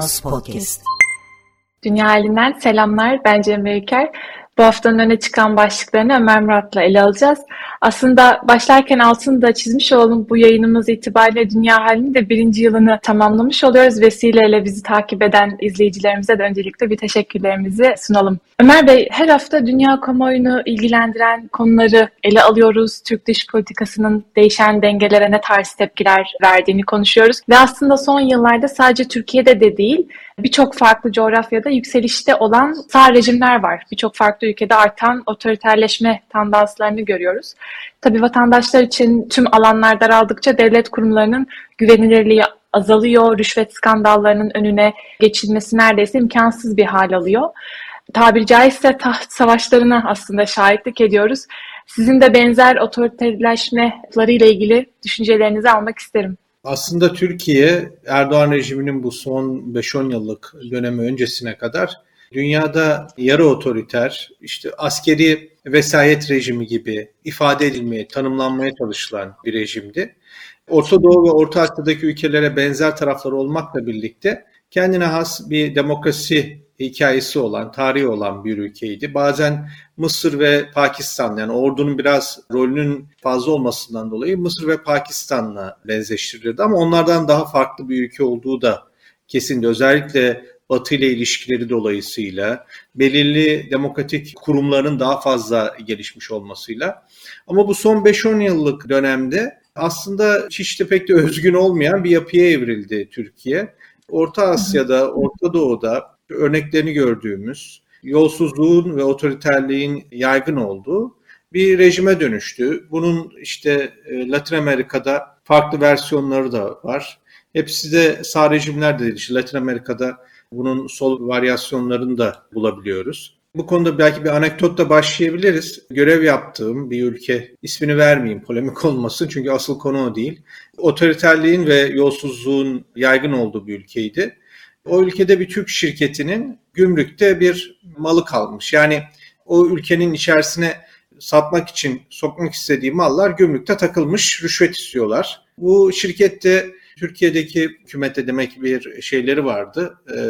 Kronos Podcast. Dünya halinden selamlar. Ben Cemre Yüker. Bu haftanın öne çıkan başlıklarını Ömer Murat'la ele alacağız. Aslında başlarken altını da çizmiş olalım. Bu yayınımız itibariyle Dünya Halinin de birinci yılını tamamlamış oluyoruz. Vesileyle bizi takip eden izleyicilerimize de öncelikle bir teşekkürlerimizi sunalım. Ömer Bey, her hafta dünya kamuoyunu ilgilendiren konuları ele alıyoruz. Türk dış politikasının değişen dengelere ne tarz tepkiler verdiğini konuşuyoruz. Ve aslında son yıllarda sadece Türkiye'de de değil, birçok farklı coğrafyada yükselişte olan sağ rejimler var. Birçok farklı ülkede artan otoriterleşme tendanslarını görüyoruz. Tabii vatandaşlar için tüm alanlar daraldıkça devlet kurumlarının güvenilirliği azalıyor, rüşvet skandallarının önüne geçilmesi neredeyse imkansız bir hal alıyor. Tabiri caizse taht savaşlarına aslında şahitlik ediyoruz. Sizin de benzer otoriterleşmeleri ilgili düşüncelerinizi almak isterim. Aslında Türkiye Erdoğan rejiminin bu son 5-10 yıllık dönemi öncesine kadar dünyada yarı otoriter, işte askeri vesayet rejimi gibi ifade edilmeye, tanımlanmaya çalışılan bir rejimdi. Orta Doğu ve Orta Asya'daki ülkelere benzer tarafları olmakla birlikte kendine has bir demokrasi hikayesi olan, tarihi olan bir ülkeydi. Bazen Mısır ve Pakistan yani ordunun biraz rolünün fazla olmasından dolayı Mısır ve Pakistan'la benzeştirilirdi ama onlardan daha farklı bir ülke olduğu da kesindi. Özellikle Batı ile ilişkileri dolayısıyla belirli demokratik kurumların daha fazla gelişmiş olmasıyla. Ama bu son 5-10 yıllık dönemde aslında hiç de pek de özgün olmayan bir yapıya evrildi Türkiye. Orta Asya'da, Orta Doğu'da örneklerini gördüğümüz yolsuzluğun ve otoriterliğin yaygın olduğu bir rejime dönüştü. Bunun işte e, Latin Amerika'da farklı versiyonları da var. Hepsi de sağ rejimler de değil. İşte Latin Amerika'da bunun sol varyasyonlarını da bulabiliyoruz. Bu konuda belki bir anekdotla başlayabiliriz. Görev yaptığım bir ülke, ismini vermeyeyim polemik olmasın çünkü asıl konu o değil. Otoriterliğin ve yolsuzluğun yaygın olduğu bir ülkeydi. O ülkede bir Türk şirketinin gümrükte bir malı kalmış. Yani o ülkenin içerisine satmak için sokmak istediği mallar gümrükte takılmış, rüşvet istiyorlar. Bu şirkette Türkiye'deki hükümete demek bir şeyleri vardı, e,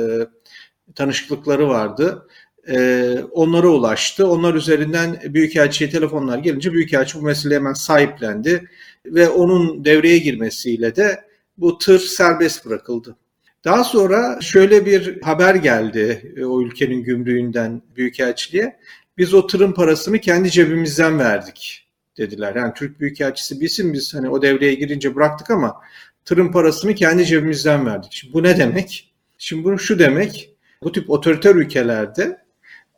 tanışıklıkları vardı. E, onlara ulaştı. Onlar üzerinden Büyükelçi'ye telefonlar gelince Büyükelçi bu meseleyi hemen sahiplendi ve onun devreye girmesiyle de bu tır serbest bırakıldı. Daha sonra şöyle bir haber geldi e, o ülkenin gümrüğünden Büyükelçiliğe. Biz o tırın parasını kendi cebimizden verdik dediler. Yani Türk Büyükelçisi bilsin biz hani o devreye girince bıraktık ama tırın parasını kendi cebimizden verdik. Şimdi bu ne demek? Şimdi bu şu demek. Bu tip otoriter ülkelerde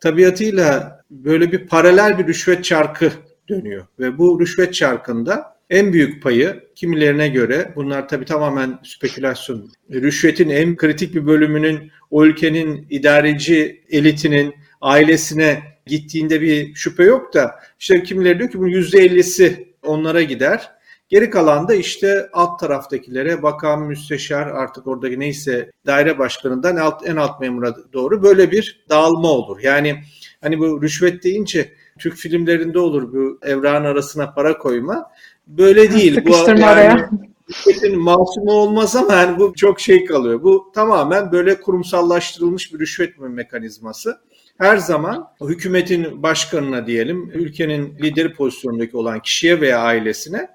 tabiatıyla böyle bir paralel bir rüşvet çarkı dönüyor. Ve bu rüşvet çarkında en büyük payı kimilerine göre bunlar tabii tamamen spekülasyon. Rüşvetin en kritik bir bölümünün o ülkenin idareci elitinin ailesine gittiğinde bir şüphe yok da işte kimileri diyor ki bunun %50'si onlara gider. Geri kalan da işte alt taraftakilere bakan müsteşar artık oradaki neyse daire başkanından alt, en alt memura doğru böyle bir dağılma olur. Yani hani bu rüşvet deyince Türk filmlerinde olur bu evran arasına para koyma. Böyle değil. Sıkıştırma bu, yani, Rüşvetin masumu olmaz ama yani bu çok şey kalıyor. Bu tamamen böyle kurumsallaştırılmış bir rüşvet mekanizması. Her zaman hükümetin başkanına diyelim, ülkenin lideri pozisyonundaki olan kişiye veya ailesine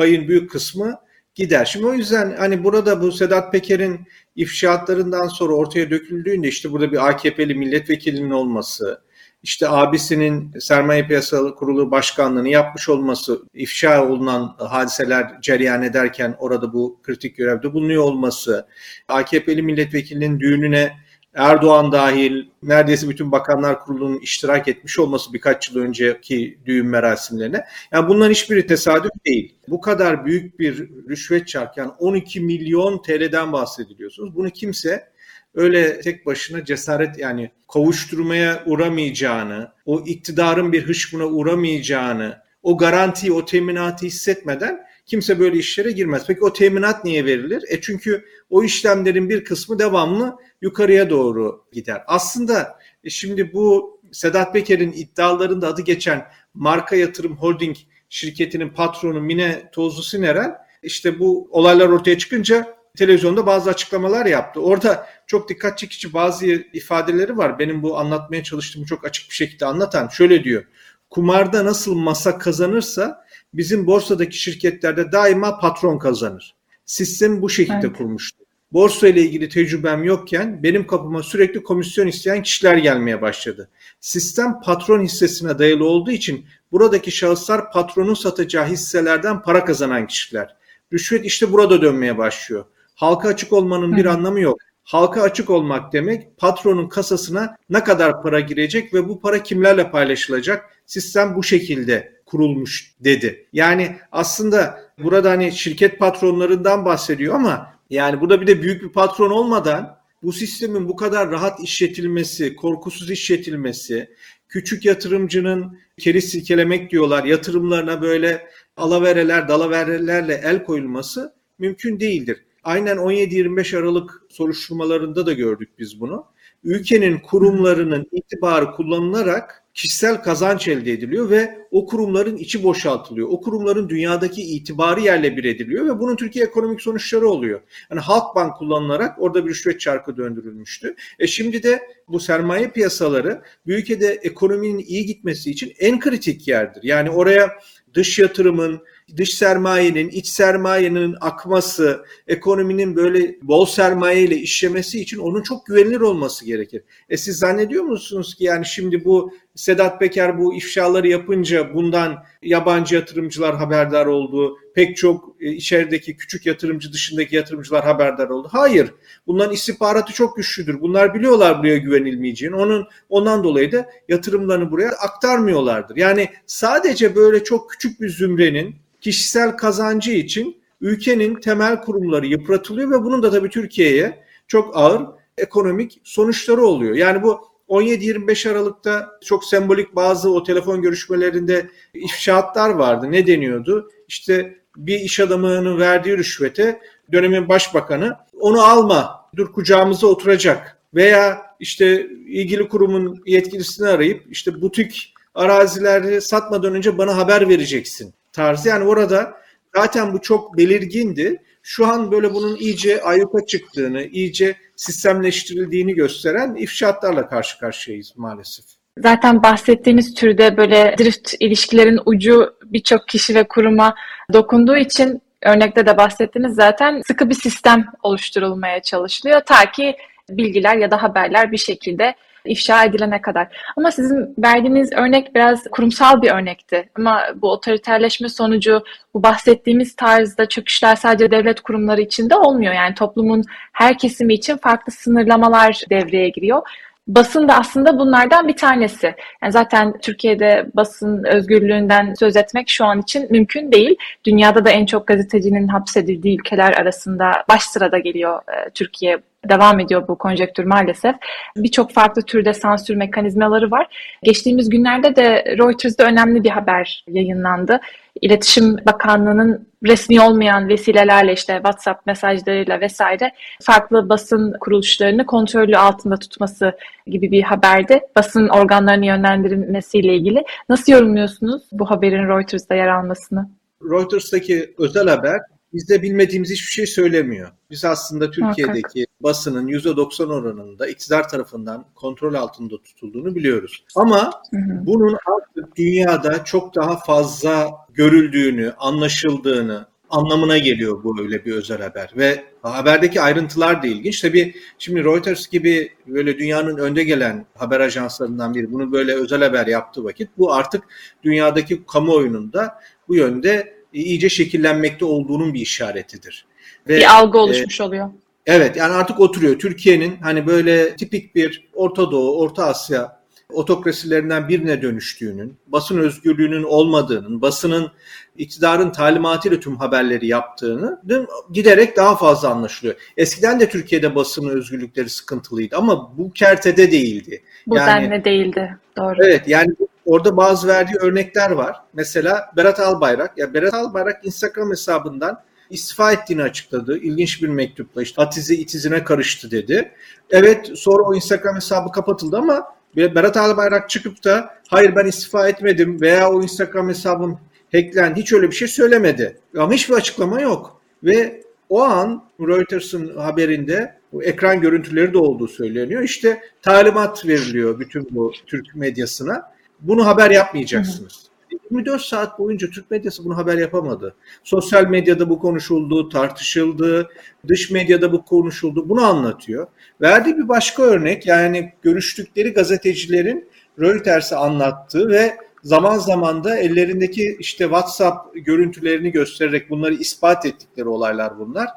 payın büyük kısmı gider. Şimdi o yüzden hani burada bu Sedat Peker'in ifşaatlarından sonra ortaya döküldüğünde işte burada bir AKP'li milletvekilinin olması, işte abisinin sermaye piyasaları kurulu başkanlığını yapmış olması, ifşa olunan hadiseler cereyan ederken orada bu kritik görevde bulunuyor olması, AKP'li milletvekilinin düğününe Erdoğan dahil neredeyse bütün bakanlar kurulunun iştirak etmiş olması birkaç yıl önceki düğün merasimlerine. Yani bunların hiçbiri tesadüf değil. Bu kadar büyük bir rüşvet çark yani 12 milyon TL'den bahsediliyorsunuz. Bunu kimse öyle tek başına cesaret yani kovuşturmaya uğramayacağını, o iktidarın bir hışmına uğramayacağını, o garantiyi, o teminatı hissetmeden kimse böyle işlere girmez. Peki o teminat niye verilir? E çünkü o işlemlerin bir kısmı devamlı yukarıya doğru gider. Aslında e şimdi bu Sedat Peker'in iddialarında adı geçen Marka Yatırım Holding şirketinin patronu Mine Tozlu Sinerel işte bu olaylar ortaya çıkınca televizyonda bazı açıklamalar yaptı. Orada çok dikkat çekici bazı ifadeleri var. Benim bu anlatmaya çalıştığımı çok açık bir şekilde anlatan. Şöyle diyor. Kumarda nasıl masa kazanırsa bizim borsadaki şirketlerde daima patron kazanır. Sistem bu şekilde evet. kurmuştu. Borsa ile ilgili tecrübem yokken benim kapıma sürekli komisyon isteyen kişiler gelmeye başladı. Sistem patron hissesine dayalı olduğu için buradaki şahıslar patronun satacağı hisselerden para kazanan kişiler. Rüşvet işte burada dönmeye başlıyor. Halka açık olmanın bir anlamı yok. Halka açık olmak demek patronun kasasına ne kadar para girecek ve bu para kimlerle paylaşılacak? Sistem bu şekilde kurulmuş dedi. Yani aslında burada hani şirket patronlarından bahsediyor ama yani burada bir de büyük bir patron olmadan bu sistemin bu kadar rahat işletilmesi, korkusuz işletilmesi, küçük yatırımcının keri silkelemek diyorlar, yatırımlarına böyle alavereler, dalaverelerle el koyulması mümkün değildir. Aynen 17-25 Aralık soruşturmalarında da gördük biz bunu. Ülkenin kurumlarının itibarı kullanılarak kişisel kazanç elde ediliyor ve o kurumların içi boşaltılıyor. O kurumların dünyadaki itibarı yerle bir ediliyor ve bunun Türkiye ekonomik sonuçları oluyor. Yani Halkbank kullanılarak orada bir rüşvet çarkı döndürülmüştü. E şimdi de bu sermaye piyasaları bu ülkede ekonominin iyi gitmesi için en kritik yerdir. Yani oraya dış yatırımın, dış sermayenin, iç sermayenin akması, ekonominin böyle bol sermaye ile işlemesi için onun çok güvenilir olması gerekir. E siz zannediyor musunuz ki yani şimdi bu Sedat Peker bu ifşaları yapınca bundan yabancı yatırımcılar haberdar oldu. Pek çok e, içerideki küçük yatırımcı dışındaki yatırımcılar haberdar oldu. Hayır. Bunların istihbaratı çok güçlüdür. Bunlar biliyorlar buraya güvenilmeyeceğini. Onun ondan dolayı da yatırımlarını buraya aktarmıyorlardır. Yani sadece böyle çok küçük bir zümrenin kişisel kazancı için ülkenin temel kurumları yıpratılıyor ve bunun da tabii Türkiye'ye çok ağır ekonomik sonuçları oluyor. Yani bu 17-25 Aralık'ta çok sembolik bazı o telefon görüşmelerinde ifşaatlar vardı. Ne deniyordu? İşte bir iş adamının verdiği rüşvete dönemin başbakanı onu alma dur kucağımıza oturacak veya işte ilgili kurumun yetkilisini arayıp işte butik arazileri satmadan önce bana haber vereceksin tarzı. Yani orada zaten bu çok belirgindi. Şu an böyle bunun iyice ayyuka çıktığını, iyice sistemleştirildiğini gösteren ifşaatlarla karşı karşıyayız maalesef. Zaten bahsettiğiniz türde böyle drift ilişkilerin ucu birçok kişi ve kuruma dokunduğu için örnekte de bahsettiniz zaten sıkı bir sistem oluşturulmaya çalışılıyor ta ki bilgiler ya da haberler bir şekilde ifşa edilene kadar. Ama sizin verdiğiniz örnek biraz kurumsal bir örnekti. Ama bu otoriterleşme sonucu bu bahsettiğimiz tarzda çöküşler sadece devlet kurumları içinde olmuyor. Yani toplumun her kesimi için farklı sınırlamalar devreye giriyor. Basın da aslında bunlardan bir tanesi. Yani zaten Türkiye'de basın özgürlüğünden söz etmek şu an için mümkün değil. Dünyada da en çok gazetecinin hapsedildiği ülkeler arasında baş sırada geliyor e, Türkiye devam ediyor bu konjektür maalesef. Birçok farklı türde sansür mekanizmaları var. Geçtiğimiz günlerde de Reuters'da önemli bir haber yayınlandı. İletişim Bakanlığı'nın resmi olmayan vesilelerle işte WhatsApp mesajlarıyla vesaire farklı basın kuruluşlarını kontrolü altında tutması gibi bir haberdi. Basın organlarını yönlendirilmesiyle ilgili. Nasıl yorumluyorsunuz bu haberin Reuters'da yer almasını? Reuters'taki özel haber bizde bilmediğimiz hiçbir şey söylemiyor. Biz aslında Türkiye'deki. Basının %90 oranında iktidar tarafından kontrol altında tutulduğunu biliyoruz. Ama hı hı. bunun artık dünyada çok daha fazla görüldüğünü, anlaşıldığını, anlamına geliyor bu öyle bir özel haber. Ve haberdeki ayrıntılar da ilginç. Tabii şimdi Reuters gibi böyle dünyanın önde gelen haber ajanslarından biri bunu böyle özel haber yaptığı vakit bu artık dünyadaki kamuoyunun da bu yönde iyice şekillenmekte olduğunun bir işaretidir. Ve, bir algı e, oluşmuş e, oluyor. Evet yani artık oturuyor. Türkiye'nin hani böyle tipik bir Orta Doğu, Orta Asya otokrasilerinden birine dönüştüğünün, basın özgürlüğünün olmadığının, basının iktidarın talimatıyla tüm haberleri yaptığını giderek daha fazla anlaşılıyor. Eskiden de Türkiye'de basın özgürlükleri sıkıntılıydı ama bu kertede değildi. Bu yani, denli değildi. Doğru. Evet yani orada bazı verdiği örnekler var. Mesela Berat Albayrak. Ya Berat Albayrak Instagram hesabından istifa ettiğini açıkladı. İlginç bir mektupla işte atizi itizine karıştı dedi. Evet sonra o Instagram hesabı kapatıldı ama Berat Albayrak çıkıp da hayır ben istifa etmedim veya o Instagram hesabım hacklendi hiç öyle bir şey söylemedi. Ama hiçbir açıklama yok. Ve o an Reuters'ın haberinde bu ekran görüntüleri de olduğu söyleniyor. İşte talimat veriliyor bütün bu Türk medyasına. Bunu haber yapmayacaksınız. 24 saat boyunca Türk medyası bunu haber yapamadı. Sosyal medyada bu konuşuldu, tartışıldı, dış medyada bu konuşuldu. Bunu anlatıyor. Verdiği bir başka örnek yani görüştükleri gazetecilerin Reuters'e anlattığı ve zaman zaman da ellerindeki işte WhatsApp görüntülerini göstererek bunları ispat ettikleri olaylar bunlar.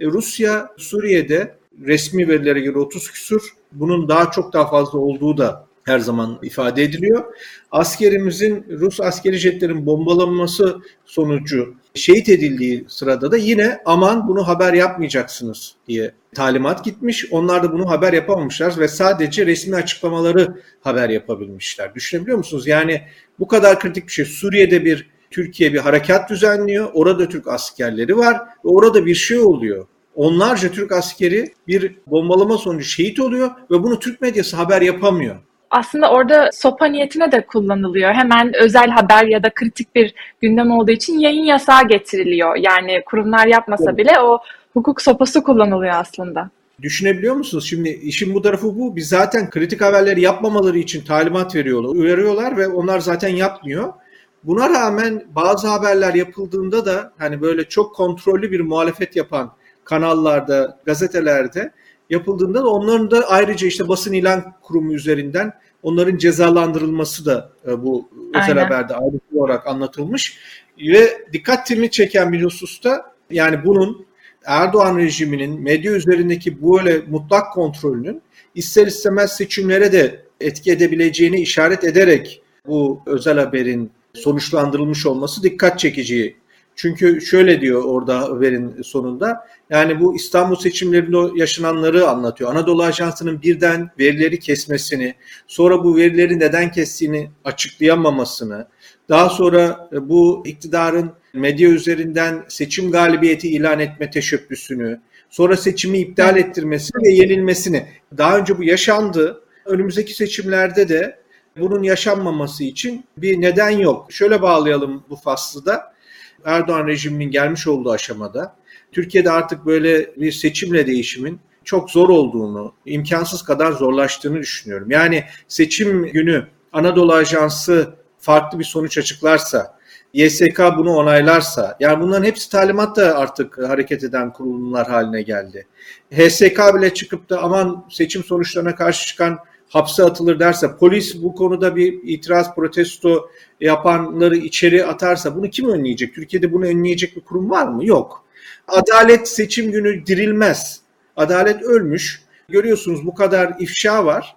E, Rusya Suriye'de resmi verilere göre 30 küsur bunun daha çok daha fazla olduğu da her zaman ifade ediliyor. Askerimizin Rus askeri jetlerin bombalanması sonucu şehit edildiği sırada da yine aman bunu haber yapmayacaksınız diye talimat gitmiş. Onlar da bunu haber yapamamışlar ve sadece resmi açıklamaları haber yapabilmişler. Düşünebiliyor musunuz? Yani bu kadar kritik bir şey. Suriye'de bir Türkiye bir harekat düzenliyor. Orada Türk askerleri var ve orada bir şey oluyor. Onlarca Türk askeri bir bombalama sonucu şehit oluyor ve bunu Türk medyası haber yapamıyor aslında orada sopa niyetine de kullanılıyor. Hemen özel haber ya da kritik bir gündem olduğu için yayın yasağı getiriliyor. Yani kurumlar yapmasa bile o hukuk sopası kullanılıyor aslında. Düşünebiliyor musunuz? Şimdi işin bu tarafı bu. Biz zaten kritik haberleri yapmamaları için talimat veriyorlar, uyarıyorlar ve onlar zaten yapmıyor. Buna rağmen bazı haberler yapıldığında da hani böyle çok kontrollü bir muhalefet yapan kanallarda, gazetelerde yapıldığında da onların da ayrıca işte basın ilan kurumu üzerinden onların cezalandırılması da e, bu özel Aynen. haberde ayrıntı olarak anlatılmış. Ve dikkatimi çeken bir hususta yani bunun Erdoğan rejiminin medya üzerindeki böyle mutlak kontrolünün ister istemez seçimlere de etki edebileceğini işaret ederek bu özel haberin sonuçlandırılmış olması dikkat çekici çünkü şöyle diyor orada haberin sonunda. Yani bu İstanbul seçimlerinde yaşananları anlatıyor. Anadolu Ajansı'nın birden verileri kesmesini, sonra bu verileri neden kestiğini açıklayamamasını, daha sonra bu iktidarın medya üzerinden seçim galibiyeti ilan etme teşebbüsünü, sonra seçimi iptal ettirmesini ve yenilmesini. Daha önce bu yaşandı. Önümüzdeki seçimlerde de bunun yaşanmaması için bir neden yok. Şöyle bağlayalım bu faslı da. Erdoğan rejiminin gelmiş olduğu aşamada Türkiye'de artık böyle bir seçimle değişimin çok zor olduğunu, imkansız kadar zorlaştığını düşünüyorum. Yani seçim günü Anadolu Ajansı farklı bir sonuç açıklarsa, YSK bunu onaylarsa, yani bunların hepsi talimat da artık hareket eden kurulumlar haline geldi. HSK bile çıkıp da aman seçim sonuçlarına karşı çıkan hapse atılır derse, polis bu konuda bir itiraz protesto yapanları içeri atarsa bunu kim önleyecek? Türkiye'de bunu önleyecek bir kurum var mı? Yok. Adalet seçim günü dirilmez. Adalet ölmüş. Görüyorsunuz bu kadar ifşa var.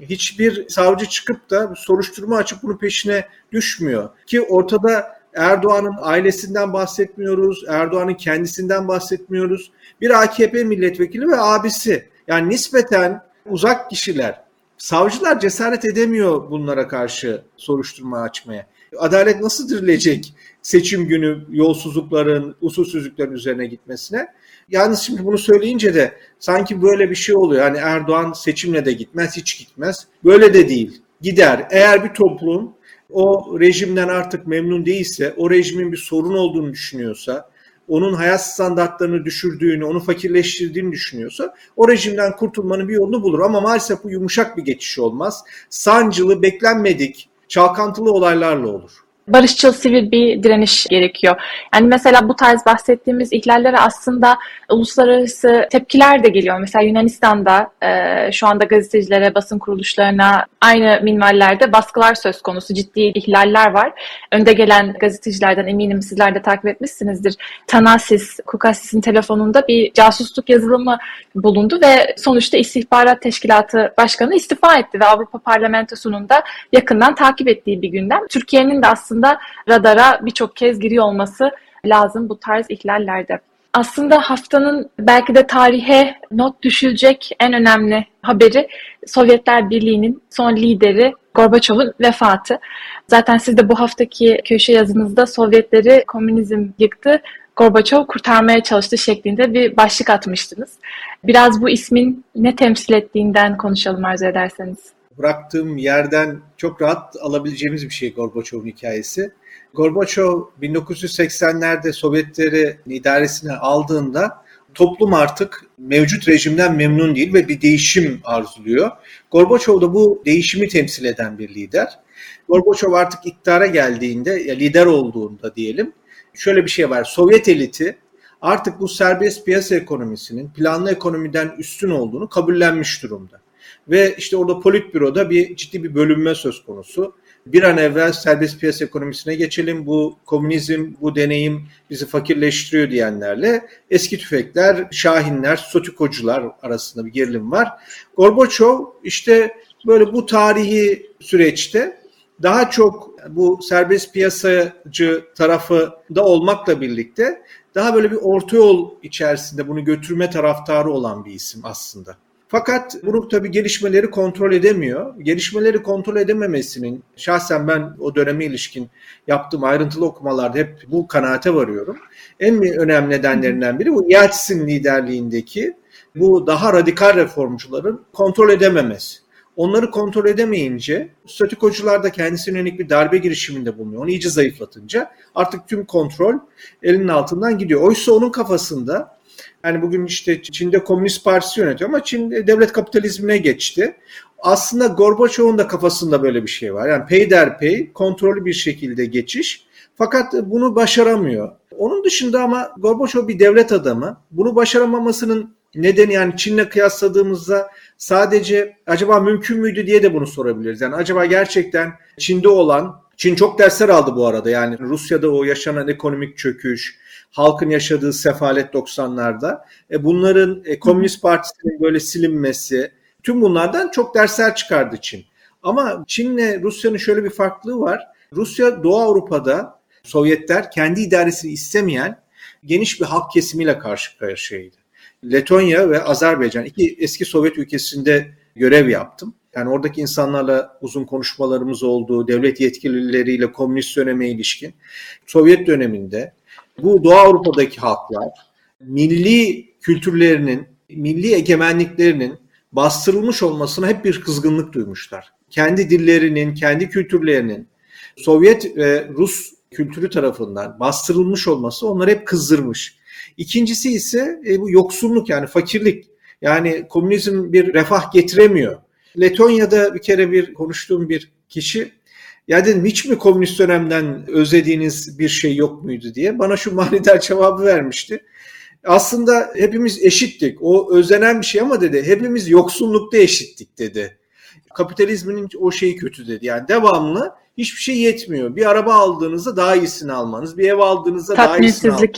Hiçbir savcı çıkıp da soruşturma açıp bunun peşine düşmüyor. Ki ortada Erdoğan'ın ailesinden bahsetmiyoruz, Erdoğan'ın kendisinden bahsetmiyoruz. Bir AKP milletvekili ve abisi. Yani nispeten uzak kişiler Savcılar cesaret edemiyor bunlara karşı soruşturma açmaya. Adalet nasıl dirilecek seçim günü yolsuzlukların, usulsüzlüklerin üzerine gitmesine? Yalnız şimdi bunu söyleyince de sanki böyle bir şey oluyor. Hani Erdoğan seçimle de gitmez, hiç gitmez. Böyle de değil. Gider. Eğer bir toplum o rejimden artık memnun değilse, o rejimin bir sorun olduğunu düşünüyorsa, onun hayat standartlarını düşürdüğünü, onu fakirleştirdiğini düşünüyorsa o rejimden kurtulmanın bir yolunu bulur. Ama maalesef bu yumuşak bir geçiş olmaz. Sancılı, beklenmedik, çalkantılı olaylarla olur barışçıl sivil bir direniş gerekiyor. Yani mesela bu tarz bahsettiğimiz ihlallere aslında uluslararası tepkiler de geliyor. Mesela Yunanistan'da e, şu anda gazetecilere, basın kuruluşlarına aynı minvallerde baskılar söz konusu. Ciddi ihlaller var. Önde gelen gazetecilerden eminim sizler de takip etmişsinizdir. Tanasis, Kukasis'in telefonunda bir casusluk yazılımı bulundu ve sonuçta istihbarat teşkilatı başkanı istifa etti ve Avrupa Parlamentosu'nun da yakından takip ettiği bir gündem. Türkiye'nin de aslında aslında radara birçok kez giriyor olması lazım bu tarz ihlallerde. Aslında haftanın belki de tarihe not düşülecek en önemli haberi Sovyetler Birliği'nin son lideri Gorbaçov'un vefatı. Zaten siz de bu haftaki köşe yazınızda Sovyetleri komünizm yıktı, Gorbaçov kurtarmaya çalıştı şeklinde bir başlık atmıştınız. Biraz bu ismin ne temsil ettiğinden konuşalım arzu ederseniz bıraktığım yerden çok rahat alabileceğimiz bir şey Gorbaçov'un hikayesi. Gorbaçov 1980'lerde Sovyetleri idaresine aldığında toplum artık mevcut rejimden memnun değil ve bir değişim arzuluyor. Gorbaçov da bu değişimi temsil eden bir lider. Gorbaçov artık iktidara geldiğinde, ya lider olduğunda diyelim, şöyle bir şey var. Sovyet eliti artık bu serbest piyasa ekonomisinin planlı ekonomiden üstün olduğunu kabullenmiş durumda. Ve işte orada politbüroda bir ciddi bir bölünme söz konusu. Bir an evvel serbest piyasa ekonomisine geçelim. Bu komünizm, bu deneyim bizi fakirleştiriyor diyenlerle eski tüfekler, şahinler, sotikocular arasında bir gerilim var. Gorbaçov işte böyle bu tarihi süreçte daha çok bu serbest piyasacı tarafı da olmakla birlikte daha böyle bir orta yol içerisinde bunu götürme taraftarı olan bir isim aslında. Fakat bunu tabii gelişmeleri kontrol edemiyor. Gelişmeleri kontrol edememesinin şahsen ben o döneme ilişkin yaptığım ayrıntılı okumalarda hep bu kanaate varıyorum. En önemli nedenlerinden biri bu Yeltsin liderliğindeki bu daha radikal reformcuların kontrol edememesi. Onları kontrol edemeyince statikocular da kendisine yönelik bir darbe girişiminde bulunuyor. Onu iyice zayıflatınca artık tüm kontrol elinin altından gidiyor. Oysa onun kafasında yani bugün işte Çin'de Komünist Partisi yönetiyor ama Çin devlet kapitalizmine geçti. Aslında Gorbaçov'un da kafasında böyle bir şey var. Yani peyderpey kontrollü bir şekilde geçiş. Fakat bunu başaramıyor. Onun dışında ama Gorbaçov bir devlet adamı. Bunu başaramamasının nedeni yani Çin'le kıyasladığımızda sadece acaba mümkün müydü diye de bunu sorabiliriz. Yani acaba gerçekten Çin'de olan Çin çok dersler aldı bu arada. Yani Rusya'da o yaşanan ekonomik çöküş, halkın yaşadığı sefalet 90'larda. E bunların e, Komünist Partisi'nin böyle silinmesi, tüm bunlardan çok dersler çıkardı Çin. Ama Çin'le Rusya'nın şöyle bir farklılığı var. Rusya Doğu Avrupa'da Sovyetler kendi idaresini istemeyen geniş bir halk kesimiyle karşı karşıyaydı. Letonya ve Azerbaycan iki eski Sovyet ülkesinde görev yaptım. Yani oradaki insanlarla uzun konuşmalarımız oldu, devlet yetkilileriyle komünist döneme ilişkin. Sovyet döneminde bu Doğu Avrupa'daki halklar milli kültürlerinin, milli egemenliklerinin bastırılmış olmasına hep bir kızgınlık duymuşlar. Kendi dillerinin, kendi kültürlerinin Sovyet ve Rus kültürü tarafından bastırılmış olması onları hep kızdırmış. İkincisi ise e, bu yoksulluk yani fakirlik. Yani komünizm bir refah getiremiyor. Letonya'da bir kere bir konuştuğum bir kişi ya dedim hiç mi komünist dönemden özlediğiniz bir şey yok muydu diye bana şu manidar cevabı vermişti. Aslında hepimiz eşittik. O özlenen bir şey ama dedi hepimiz yoksullukta eşittik dedi. Kapitalizmin o şeyi kötü dedi. Yani devamlı hiçbir şey yetmiyor. Bir araba aldığınızda daha iyisini almanız, bir ev aldığınızda daha iyisini almanız.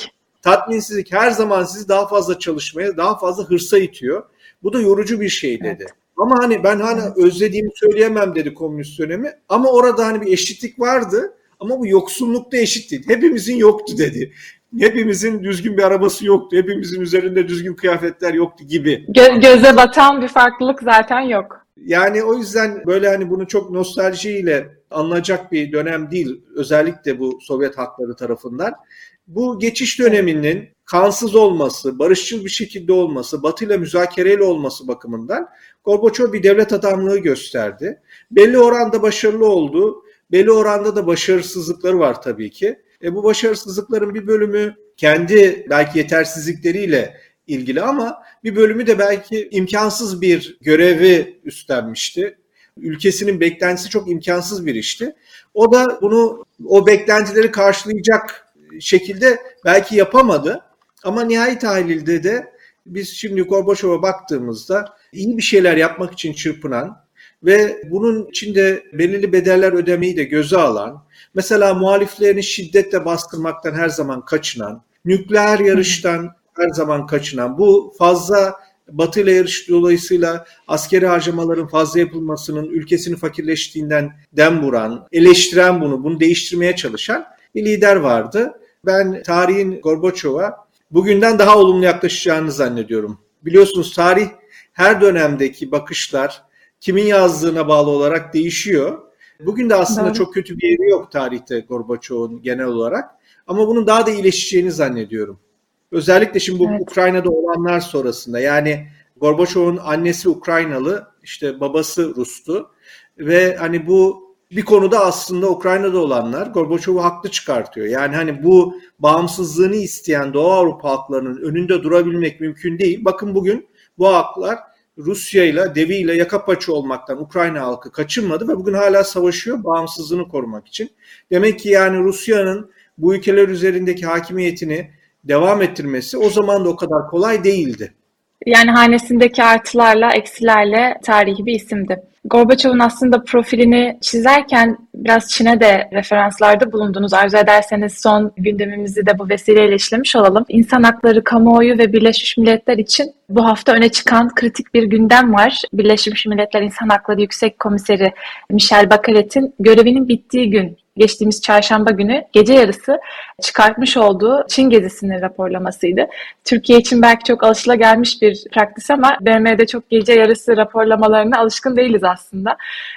Tatminsizlik her zaman sizi daha fazla çalışmaya, daha fazla hırsa itiyor. Bu da yorucu bir şey dedi. Evet. Ama hani ben hani özlediğimi söyleyemem dedi komünist dönemi. Ama orada hani bir eşitlik vardı. Ama bu yoksullukta eşit değil. Hepimizin yoktu dedi. Hepimizin düzgün bir arabası yoktu. Hepimizin üzerinde düzgün kıyafetler yoktu gibi. Gö- göze batan bir farklılık zaten yok. Yani o yüzden böyle hani bunu çok nostaljiyle anlayacak bir dönem değil. Özellikle bu Sovyet hakları tarafından. Bu geçiş döneminin kansız olması, barışçıl bir şekilde olması, Batı ile müzakereyle olması bakımından Gorbaçov bir devlet adamlığı gösterdi. Belli oranda başarılı oldu. Belli oranda da başarısızlıkları var tabii ki. E bu başarısızlıkların bir bölümü kendi belki yetersizlikleriyle ilgili ama bir bölümü de belki imkansız bir görevi üstlenmişti. Ülkesinin beklentisi çok imkansız bir işti. O da bunu o beklentileri karşılayacak şekilde belki yapamadı. Ama nihai tahlilde de biz şimdi Gorbaçov'a baktığımızda iyi bir şeyler yapmak için çırpınan ve bunun içinde belirli bedeller ödemeyi de göze alan, mesela muhaliflerini şiddetle bastırmaktan her zaman kaçınan, nükleer yarıştan her zaman kaçınan, bu fazla Batı ile yarış dolayısıyla askeri harcamaların fazla yapılmasının ülkesini fakirleştiğinden dem vuran, eleştiren bunu, bunu değiştirmeye çalışan bir lider vardı. Ben tarihin Gorbaçov'a bugünden daha olumlu yaklaşacağını zannediyorum. Biliyorsunuz tarih her dönemdeki bakışlar kimin yazdığına bağlı olarak değişiyor. Bugün de aslında Doğru. çok kötü bir yeri yok tarihte Gorbaçov'un genel olarak. Ama bunun daha da iyileşeceğini zannediyorum. Özellikle şimdi bu evet. Ukrayna'da olanlar sonrasında yani Gorbaçov'un annesi Ukraynalı, işte babası Rus'tu ve hani bu bir konuda aslında Ukrayna'da olanlar Gorbaçov'u haklı çıkartıyor. Yani hani bu bağımsızlığını isteyen Doğu Avrupa halklarının önünde durabilmek mümkün değil. Bakın bugün bu halklar Rusya ile deviyle yaka paça olmaktan Ukrayna halkı kaçınmadı ve bugün hala savaşıyor bağımsızlığını korumak için. Demek ki yani Rusya'nın bu ülkeler üzerindeki hakimiyetini devam ettirmesi o zaman da o kadar kolay değildi. Yani hanesindeki artılarla, eksilerle tarihi bir isimdi. Gorbaçov'un aslında profilini çizerken biraz Çin'e de referanslarda bulundunuz. Arzu ederseniz son gündemimizi de bu vesileyle işlemiş olalım. İnsan hakları, kamuoyu ve Birleşmiş Milletler için bu hafta öne çıkan kritik bir gündem var. Birleşmiş Milletler İnsan Hakları Yüksek Komiseri Michel Bachelet'in görevinin bittiği gün geçtiğimiz çarşamba günü gece yarısı çıkartmış olduğu Çin gezisinin raporlamasıydı. Türkiye için belki çok alışılagelmiş bir praktis ama BM'de çok gece yarısı raporlamalarına alışkın değiliz aslında.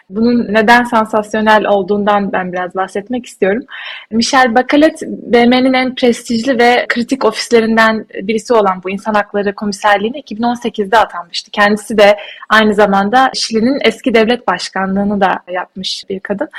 Bunun neden sansasyonel olduğundan ben biraz bahsetmek istiyorum. Michel Bachelet, BM'nin en prestijli ve kritik ofislerinden birisi olan bu insan hakları komiserliğine 2018'de atanmıştı. Kendisi de aynı zamanda Şili'nin eski devlet başkanlığını da yapmış bir kadın.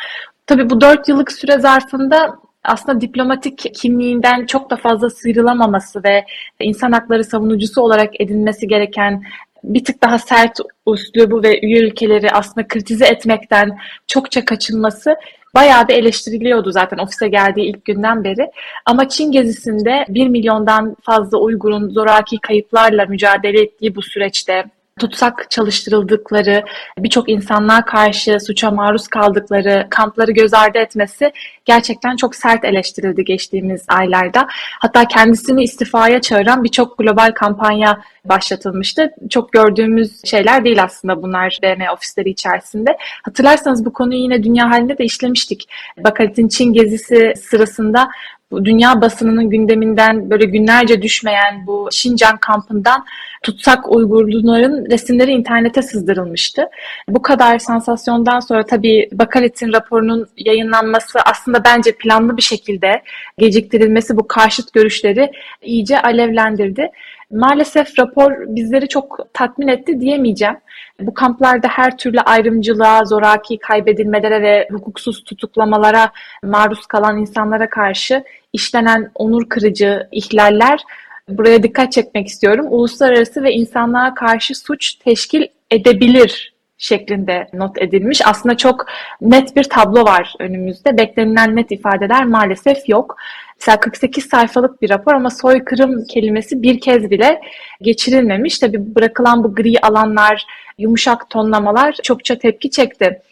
Tabii bu dört yıllık süre zarfında aslında diplomatik kimliğinden çok da fazla sıyrılamaması ve insan hakları savunucusu olarak edinmesi gereken bir tık daha sert üslubu ve üye ülkeleri aslında kritize etmekten çokça kaçınması bayağı bir eleştiriliyordu zaten ofise geldiği ilk günden beri. Ama Çin gezisinde 1 milyondan fazla Uygur'un zoraki kayıplarla mücadele ettiği bu süreçte tutsak çalıştırıldıkları, birçok insanlığa karşı suça maruz kaldıkları kampları göz ardı etmesi gerçekten çok sert eleştirildi geçtiğimiz aylarda. Hatta kendisini istifaya çağıran birçok global kampanya başlatılmıştı. Çok gördüğümüz şeyler değil aslında bunlar BM ofisleri içerisinde. Hatırlarsanız bu konuyu yine dünya halinde de işlemiştik. Bakalet'in Çin gezisi sırasında bu dünya basınının gündeminden böyle günlerce düşmeyen bu Şincan kampından tutsak Uygurluların resimleri internete sızdırılmıştı. Bu kadar sansasyondan sonra tabii Bakalet'in raporunun yayınlanması aslında bence planlı bir şekilde geciktirilmesi bu karşıt görüşleri iyice alevlendirdi. Maalesef rapor bizleri çok tatmin etti diyemeyeceğim. Bu kamplarda her türlü ayrımcılığa, zoraki kaybedilmelere ve hukuksuz tutuklamalara maruz kalan insanlara karşı işlenen onur kırıcı ihlaller buraya dikkat çekmek istiyorum. Uluslararası ve insanlığa karşı suç teşkil edebilir şeklinde not edilmiş. Aslında çok net bir tablo var önümüzde. Beklenilen net ifadeler maalesef yok. Mesela 48 sayfalık bir rapor ama soykırım kelimesi bir kez bile geçirilmemiş. Tabii bırakılan bu gri alanlar, yumuşak tonlamalar çokça tepki çekti.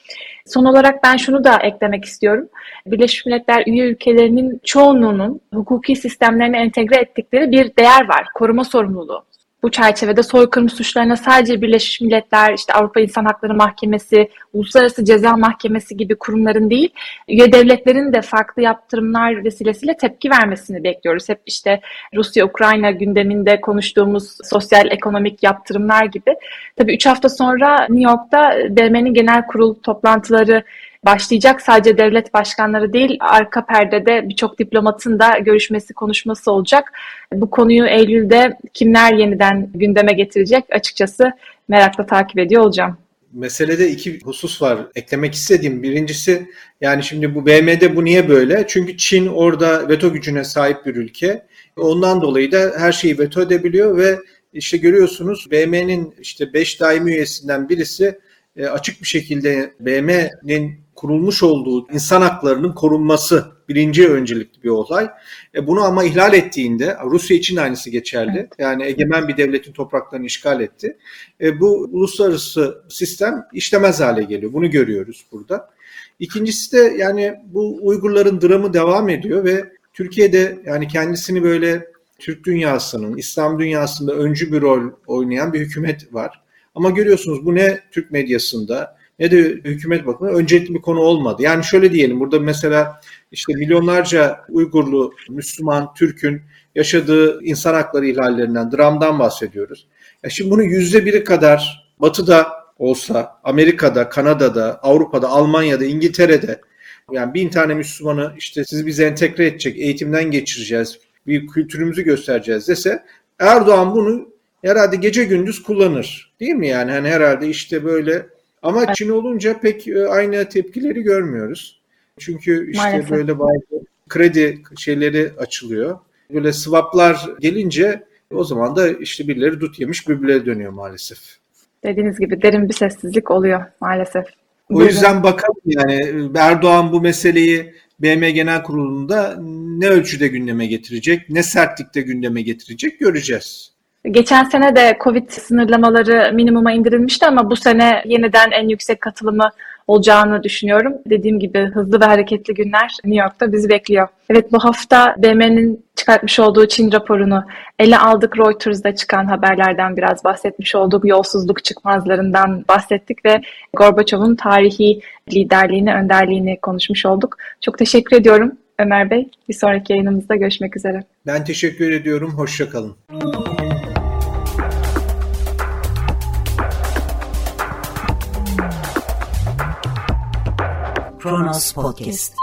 Son olarak ben şunu da eklemek istiyorum. Birleşmiş Milletler üye ülkelerinin çoğunluğunun hukuki sistemlerine entegre ettikleri bir değer var. Koruma sorumluluğu. Bu çerçevede soykırım suçlarına sadece Birleşmiş Milletler, işte Avrupa İnsan Hakları Mahkemesi, Uluslararası Ceza Mahkemesi gibi kurumların değil, üye devletlerin de farklı yaptırımlar vesilesiyle tepki vermesini bekliyoruz. Hep işte Rusya-Ukrayna gündeminde konuştuğumuz sosyal ekonomik yaptırımlar gibi. Tabii 3 hafta sonra New York'ta BM'nin genel kurul toplantıları başlayacak. Sadece devlet başkanları değil, arka perdede birçok diplomatın da görüşmesi, konuşması olacak. Bu konuyu Eylül'de kimler yeniden gündeme getirecek açıkçası merakla takip ediyor olacağım. Meselede iki husus var eklemek istediğim. Birincisi yani şimdi bu BM'de bu niye böyle? Çünkü Çin orada veto gücüne sahip bir ülke. Ondan dolayı da her şeyi veto edebiliyor ve işte görüyorsunuz BM'nin işte 5 daimi üyesinden birisi e, açık bir şekilde BM'nin kurulmuş olduğu insan haklarının korunması birinci öncelikli bir olay. E bunu ama ihlal ettiğinde Rusya için aynısı geçerli. Yani egemen bir devletin topraklarını işgal etti. E bu uluslararası sistem işlemez hale geliyor. Bunu görüyoruz burada. İkincisi de yani bu Uygurların dramı devam ediyor ve Türkiye'de yani kendisini böyle Türk dünyasının, İslam dünyasında öncü bir rol oynayan bir hükümet var. Ama görüyorsunuz bu ne Türk medyasında ne de hükümet bakımından öncelikli bir konu olmadı. Yani şöyle diyelim burada mesela işte milyonlarca Uygurlu, Müslüman, Türk'ün yaşadığı insan hakları ihlallerinden, dramdan bahsediyoruz. Ya şimdi bunu yüzde biri kadar Batı'da olsa, Amerika'da, Kanada'da, Avrupa'da, Almanya'da, İngiltere'de yani bin tane Müslümanı işte sizi bize entegre edecek, eğitimden geçireceğiz, bir kültürümüzü göstereceğiz dese Erdoğan bunu herhalde gece gündüz kullanır. Değil mi yani? Hani herhalde işte böyle Ama Çin olunca pek e, aynı tepkileri görmüyoruz. Çünkü işte Maalesef. böyle bazı kredi şeyleri açılıyor. Böyle swaplar gelince o zaman da işte birileri dut yemiş birbirine dönüyor maalesef. Dediğiniz gibi derin bir sessizlik oluyor maalesef. O yüzden bakalım yani Erdoğan bu meseleyi BM Genel Kurulu'nda ne ölçüde gündeme getirecek, ne sertlikte gündeme getirecek göreceğiz. Geçen sene de Covid sınırlamaları minimuma indirilmişti ama bu sene yeniden en yüksek katılımı olacağını düşünüyorum. Dediğim gibi hızlı ve hareketli günler New York'ta bizi bekliyor. Evet bu hafta BM'nin çıkartmış olduğu Çin raporunu ele aldık. Reuters'da çıkan haberlerden biraz bahsetmiş olduk. Yolsuzluk çıkmazlarından bahsettik ve Gorbaçov'un tarihi liderliğini, önderliğini konuşmuş olduk. Çok teşekkür ediyorum Ömer Bey. Bir sonraki yayınımızda görüşmek üzere. Ben teşekkür ediyorum. Hoşçakalın. Kronos Podcast